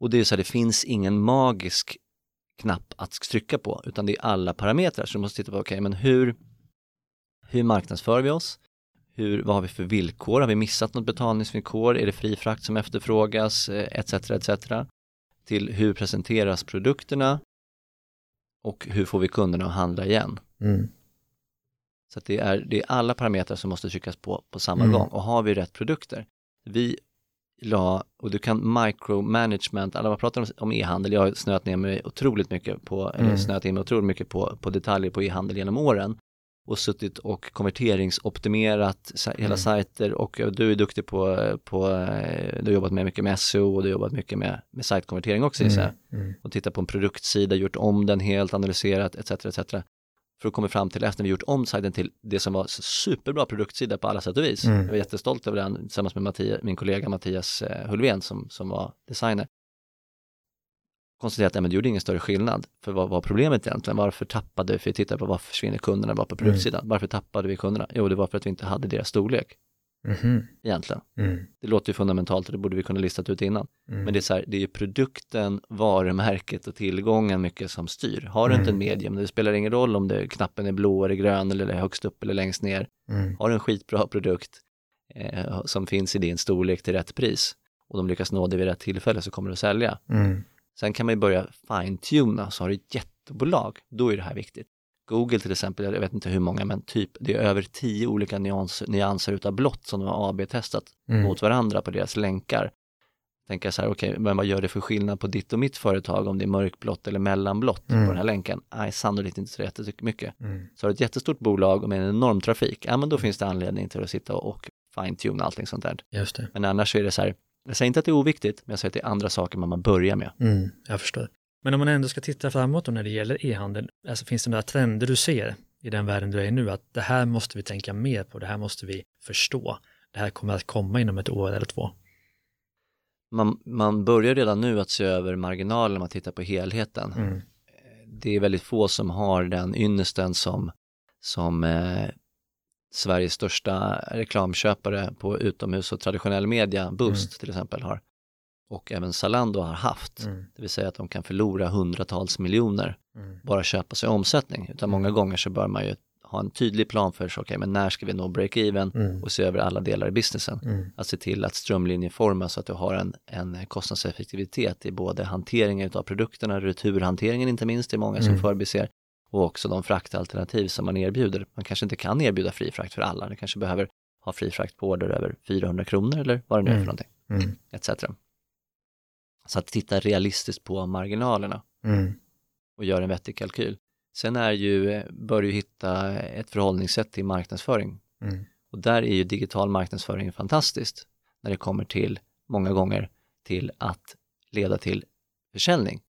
Och det är ju så här, det finns ingen magisk knapp att trycka på utan det är alla parametrar så du måste titta på, okej men hur, hur marknadsför vi oss? Hur, vad har vi för villkor? Har vi missat något betalningsvillkor? Är det fri frakt som efterfrågas? Eh, Etc. etc. Till hur presenteras produkterna? Och hur får vi kunderna att handla igen? Mm. Så det, är, det är alla parametrar som måste tryckas på på samma Mm. gång och har vi rätt produkter? Vi la, och du kan micromanagement, alla vad pratar om, om e-handel, jag har snöat ner mig otroligt mycket på, eller Mm. snöat in mig otroligt mycket på, på detaljer på e-handel genom åren och suttit och konverteringsoptimerat hela Mm. sajter och du är duktig på, på eh, du har jobbat med mycket med SEO och du har jobbat mycket med, med sajtkonvertering också gissar jag Mm. Mm. och tittat på en produktsida, gjort om den helt, analyserat etc. etc. För att komma fram till, efter vi gjort om sajten till det som var superbra produktsida på alla sätt och vis. Mm. Jag var jättestolt över den tillsammans med Mattias, min kollega Mattias eh, Hulvén som, som var designer. Konstaterat att nej, men det gjorde ingen större skillnad. För vad var problemet egentligen? Varför tappade vi, för vi tittade på varför försvinner kunderna bara på produktsidan? Varför tappade vi kunderna? Jo, det var för att vi inte hade deras storlek Mhm. egentligen. Mm. Det låter ju fundamentalt och det borde vi kunna listat ut innan. Mm. Men det är så här, det är ju produkten, varumärket och tillgången mycket som styr. Har du inte en Mm. medium, det spelar ingen roll om det, knappen är blå eller grön eller högst upp eller längst ner. Mm. Har du en skitbra produkt eh, som finns i din storlek till rätt pris och de lyckas nå det vid rätt tillfälle så kommer du att sälja. Sen kan man ju börja fine-tuna, så har du ett jättebolag, då är det här viktigt. Google till exempel, jag vet inte hur många, men typ det är över tio olika nyans, nyanser utav blått som de har AB-testat Mm. mot varandra på deras länkar. Tänka så här, okej, men vad gör det för skillnad på ditt och mitt företag om det är mörkblått eller mellanblått Mm. på den här länken? Nej, sannolikt inte så jättemycket. Mm. Så har du ett jättestort bolag med en enorm trafik, ja men då finns det anledning till att sitta och, fine-tuna allting sånt där. Men annars så är det så här, jag säger inte att det är oviktigt, men jag säger att det är andra saker man börjar med. Mm. Jag förstår. Men om man ändå ska titta framåt då när det gäller e-handel, alltså finns det några trender du ser i den världen du är i nu, att det här måste vi tänka mer på, det här måste vi förstå, det här kommer att komma inom ett år eller två. Man, man börjar redan nu att se över marginalen man tittar på helheten. Mm. det är väldigt få som har den ynnesten som, som eh, Sveriges största reklamköpare på utomhus och traditionell media, Boost till exempel, har. Och även Zalando har haft. Mm. Det vill säga att de kan förlora hundratals miljoner Mm. bara köpa sig omsättning. Utan många gånger så bör man ju ha en tydlig plan för sig, okej men när ska vi nå break-even Mm. och se över alla delar i businessen. Mm. Att se till att strömlinjeforma så att du har en, en kostnadseffektivitet i både hanteringen av produkterna, returhanteringen inte minst, det är många som Mm. förbiser, och också de fraktalternativ som man erbjuder. Man kanske inte kan erbjuda fri frakt för alla, du kanske behöver ha fri frakt på order över 400 kronor eller vad det nu är för Mm. någonting, Mm. etc. Så att titta realistiskt på marginalerna Mm. och göra en vettig kalkyl. Sen är ju, bör du hitta ett förhållningssätt till marknadsföring Mm. och där är ju digital marknadsföring fantastiskt när det kommer till, många gånger, till att leda till försäljning.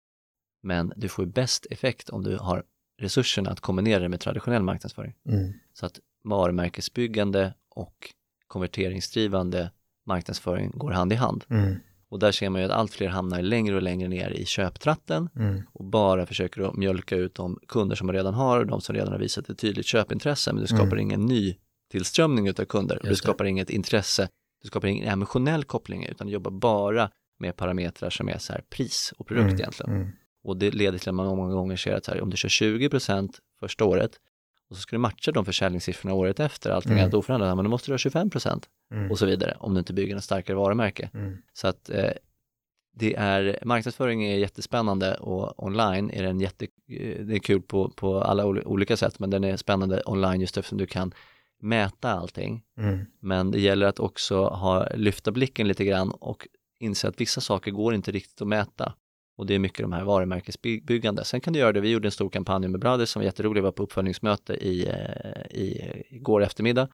Men du får ju bäst effekt om du har resurserna att kombinera det med traditionell marknadsföring. Mm. Så att varumärkesbyggande och konverteringsdrivande marknadsföring går hand i hand. Mm. Och där ser man ju att allt fler hamnar längre och längre ner i köptratten Mm. och bara försöker att mjölka ut de kunder som man redan har och de som redan har visat ett tydligt köpintresse men du skapar Mm. ingen ny tillströmning utav kunder du skapar inget intresse, du skapar ingen emotionell koppling utan du jobbar bara med parametrar som är så här pris och produkt Mm. egentligen. Och det leder till att man många gånger ser att här, om du kör 20% första året och så ska du matcha de försäljningssiffrorna året efter, allting är Mm. helt oförändrat, men då måste du ha 25% Mm. och så vidare om du inte bygger en starkare varumärke. Mm. Så att eh, det är, marknadsföring är jättespännande och online är den jätte, eh, det är kul på, på alla ol- olika sätt men den är spännande online just eftersom du kan mäta allting. Mm. Men det gäller att också ha, lyfta blicken lite grann och inse att vissa saker går inte riktigt att mäta. Och det är mycket de här varumärkesbyggande. Sen kan du göra det, vi gjorde en stor kampanj med Brothers som var jätterolig, jag var på uppföljningsmöte i, eh, i, igår eftermiddag.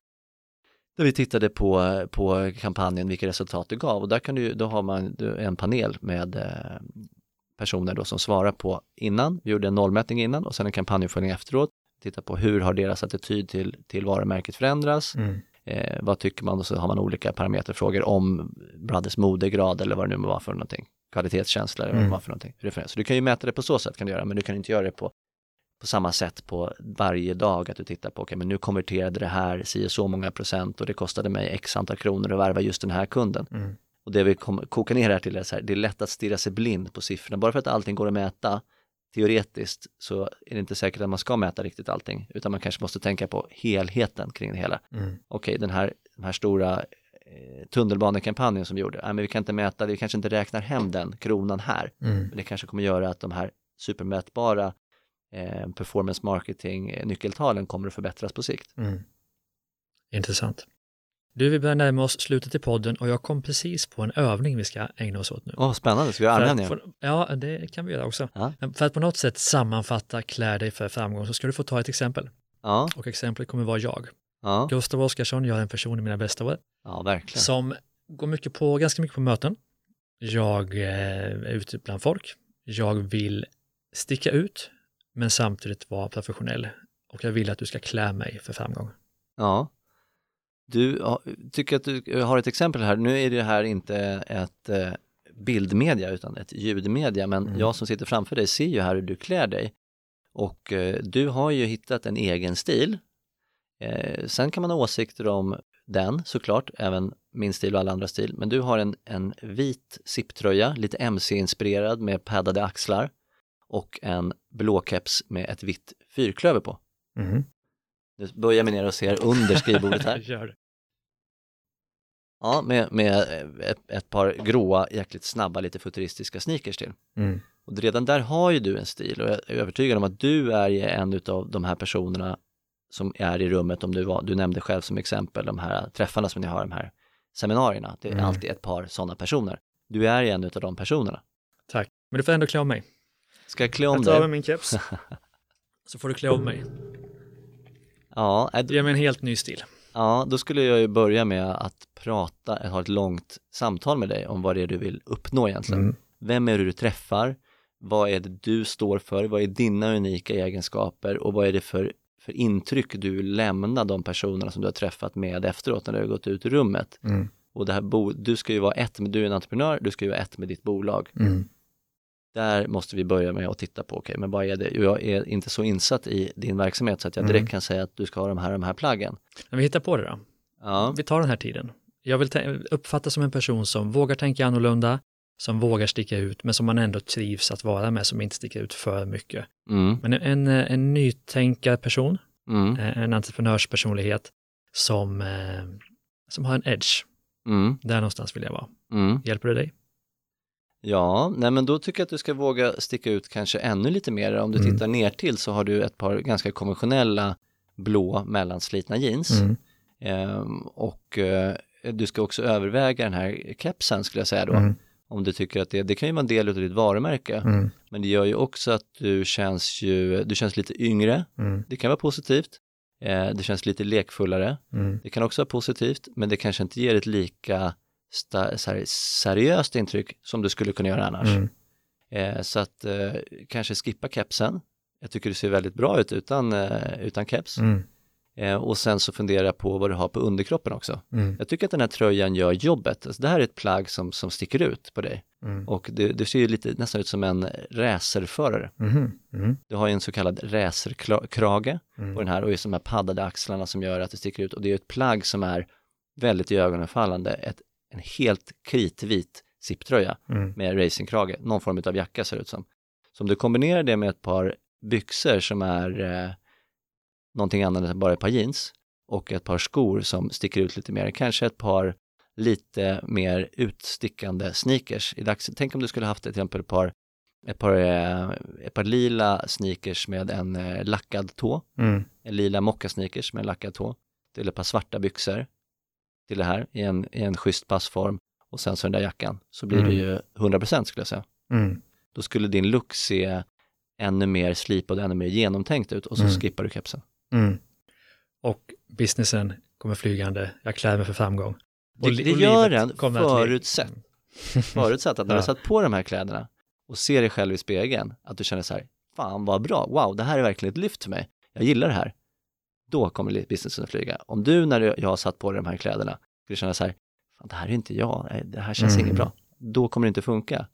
där vi tittade på, på kampanjen, vilka resultat det gav. Och där kan du, då har man en panel med eh, personer då som svarar på innan, vi gjorde en nollmätning innan och sen en kampanjuppföljning efteråt, titta på hur har deras attityd till, till varumärket förändrats, Mm. eh, vad tycker man? Och så har man olika parameterfrågor om Brothers modegrad eller vad det nu var för någonting, kvalitetskänsla eller vad Mm. var för någonting. Referens. Så du kan ju mäta det på så sätt kan du göra, men du kan inte göra det på, på samma sätt på varje dag att du tittar på, okej men nu konverterade det här si så många procent och det kostade mig x antal kronor att värva just den här kunden. Mm. Och det vi kom, kokar ner här till är så här, det är lätt att stirra sig blind på siffrorna. Bara för att allting går att mäta teoretiskt så är det inte säkert att man ska mäta riktigt allting, utan man kanske måste tänka på helheten kring det hela. Mm. Okej, den här, den här stora tunnelbanekampanjen som gjorde, men vi kan inte mäta, vi kanske inte räknar hem den kronan här, Mm. men det kanske kommer göra att de här supermätbara eh, performance marketing eh, nyckeltalen kommer att förbättras på sikt. Mm. Intressant. Du, vi börjar närma oss slutet i podden och jag kom precis på en övning vi ska ägna oss åt nu. Åh, spännande, ska vi göra armhävningar? Ja, det kan vi göra också. Ja. För att på något sätt sammanfatta klär dig för framgång så ska du få ta ett exempel. Ja, Och exemplet kommer vara jag. Ja, Gustav Oskarsson, jag är en person i mina bästa år ja, verkligen. som går mycket på, ganska mycket på möten. Jag eh, är ute bland folk. Jag vill sticka ut men samtidigt vara professionell. Och jag vill att du ska klä mig för framgång. Ja. Du tycker att du har ett exempel här. Nu är det här inte ett eh, bildmedia utan ett ljudmedia, men Mm. jag som sitter framför dig ser ju här hur du klär dig. Och eh, du har ju hittat en egen stil. Eh, sen kan man ha åsikter om den såklart, även min stil och alla andra stil, men du har en, en vit sipptröja, lite MC-inspirerad med paddade axlar och en blå keps med ett vitt fyrklöver på. Mm. Nu böjer mig ner och ser under skrivbordet här. Ja, med, med ett, ett par gråa, jäkligt snabba, lite futuristiska sneakers till. Mm. Och redan där har ju du en stil och jag är övertygad om att du är en av de här personerna som är i rummet, om du var, du nämnde själv som exempel de här träffarna som ni har, de här seminarierna, det är Mm. alltid ett par sådana personer. Du är en av de personerna. Tack. Men du får ändå klä om mig. Ska jag klä om Jag tar av mig dig? min keps. Så får du klä om mig. Ja, äh, Det ger mig en helt ny stil. ja, då skulle jag ju börja med att prata, ha ett långt samtal med dig om vad det är du vill uppnå egentligen. Mm. Vem är det du träffar? Vad är det du står för? Vad är dina unika egenskaper? Och vad är det för, för intryck du vill lämna de personerna som du har träffat med efteråt när du har gått ut ur rummet? Mm. Och det här bo, du ska ju vara ett med, du är en entreprenör, du ska ju vara ett med ditt bolag. Mm. Där måste vi börja med att titta på, okej, men vad är det? Jag är inte så insatt i din verksamhet så att jag direkt Mm. kan säga att du ska ha de här, de här plaggen. Men vi hittar på det då. Ja, Vi tar den här tiden. Jag vill uppfattas som en person som vågar tänka annorlunda, som vågar sticka ut, men som man ändå trivs att vara med, som inte sticker ut för mycket. mm, Men en, en, en nytänkarperson, mm, eh, en entreprenörspersonlighet som, eh, som har en edge. mm, Där någonstans vill jag vara. mm. Hjälper det dig? Ja, nej men då tycker jag att du ska våga sticka ut kanske ännu lite mer. Om du Mm. tittar ner till så har du ett par ganska konventionella blå mellanslitna jeans. Mm. Ehm, och eh, du ska också överväga den här kepsen skulle jag säga då. Mm. Om du tycker att det, det kan ju vara en del av ditt varumärke. Mm. Men det gör ju också att du känns ju, du känns lite yngre. Mm. Det kan vara positivt. Eh, det känns lite lekfullare. Mm. Det kan också vara positivt, men det kanske inte ger ett lika sta, så här, seriöst intryck som du skulle kunna göra annars. Mm. Eh, så att eh, kanske skippa kepsen. Jag tycker du ser väldigt bra ut utan, eh, utan keps. Eh, och sen så fundera på vad du har på underkroppen också. Mm. Jag tycker att den här tröjan gör jobbet. Alltså, det här är ett plagg som, som sticker ut på dig. Mm. Och det, det ser ju lite nästan ut som en racerförare. Mm. Du har ju en så kallad racerkrage Mm. på den här och just de här paddade axlarna som gör att det sticker ut. Och det är ett plagg som är väldigt iögonenfallande. Ett, en helt kritvit sipptröja Mm. med racingkrage, någon form av jacka ser det ut som. Så om du kombinerar det med ett par byxor som är eh, någonting annat än bara ett par jeans och ett par skor som sticker ut lite mer, kanske ett par lite mer utstickande sneakers. I dags, tänk om du skulle haft till exempel ett par, ett par, eh, ett par lila sneakers med en eh, lackad tå, Mm. en lila mockasneakers med en lackad tå, till ett par svarta byxor till det här i en, i en schysst passform och sen så den där jackan så blir det Mm. ju 100% skulle jag säga. Mm. Då skulle din look se ännu mer slipad och ännu mer genomtänkt ut och så Mm. skippar du kepsen. Mm. Och businessen kommer flygande, jag klär mig för framgång. Det, li- det och gör den kommer att le- förutsatt, förutsatt att när du Ja. har satt på de här kläderna och ser dig själv i spegeln, att du känner så här, fan vad bra, wow, det här är verkligen ett lyft för mig, jag gillar det här. Då kommer businessen att flyga. Om du när du- jag har satt på dig de här kläderna skulle känna så här, fan det här är inte jag, det här känns Mm. inget bra, då kommer det inte funka.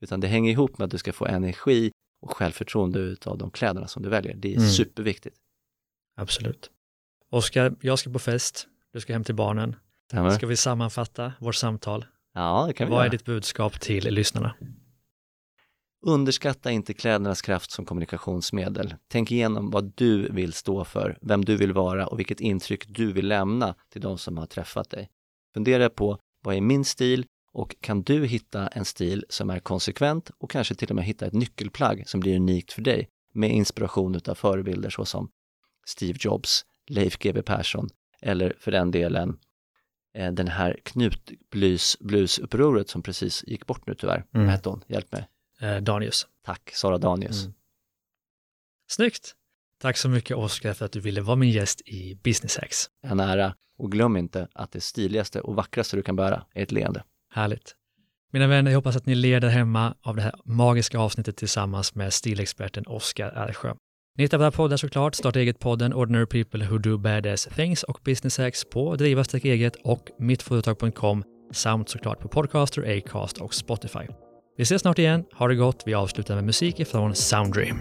Utan det hänger ihop med att du ska få energi och självförtroende utav de kläderna som du väljer. Det är Mm. superviktigt. Absolut. Oskar, jag ska på fest, du ska hem till barnen. Stämmer? Ska vi sammanfatta vårt samtal? Ja, det kan vi Vad göra. är ditt budskap till lyssnarna? Underskatta inte klädernas kraft som kommunikationsmedel. Tänk igenom vad du vill stå för, vem du vill vara och vilket intryck du vill lämna till de som har träffat dig. Fundera på vad är min stil och kan du hitta en stil som är konsekvent och kanske till och med hitta ett nyckelplagg som blir unikt för dig med inspiration utav förebilder såsom Steve Jobs, Leif GW Persson eller för den delen eh, den här Knutblues bluesupproret som precis gick bort nu tyvärr. Mm. Vad hette hon? Hjälp mig. Eh, Danius. Tack, Sara Danius. Mm. Snyggt! Tack så mycket Oskar för att du ville vara min gäst i Business Hacks. En ära. Och glöm inte att det stiligaste och vackraste du kan bära är ett leende. Härligt. Mina vänner, jag hoppas att ni leder hemma av det här magiska avsnittet tillsammans med stilexperten Oskar Ersjö. Ni hittar här poddar såklart, Starta eget-podden, Ordinary People Who Do Badass Things och Business Hacks på driva eget och mittföretag.com samt såklart på Podcaster, Acast och Spotify. Vi ses snart igen, ha det gott, vi avslutar med musik ifrån Soundream.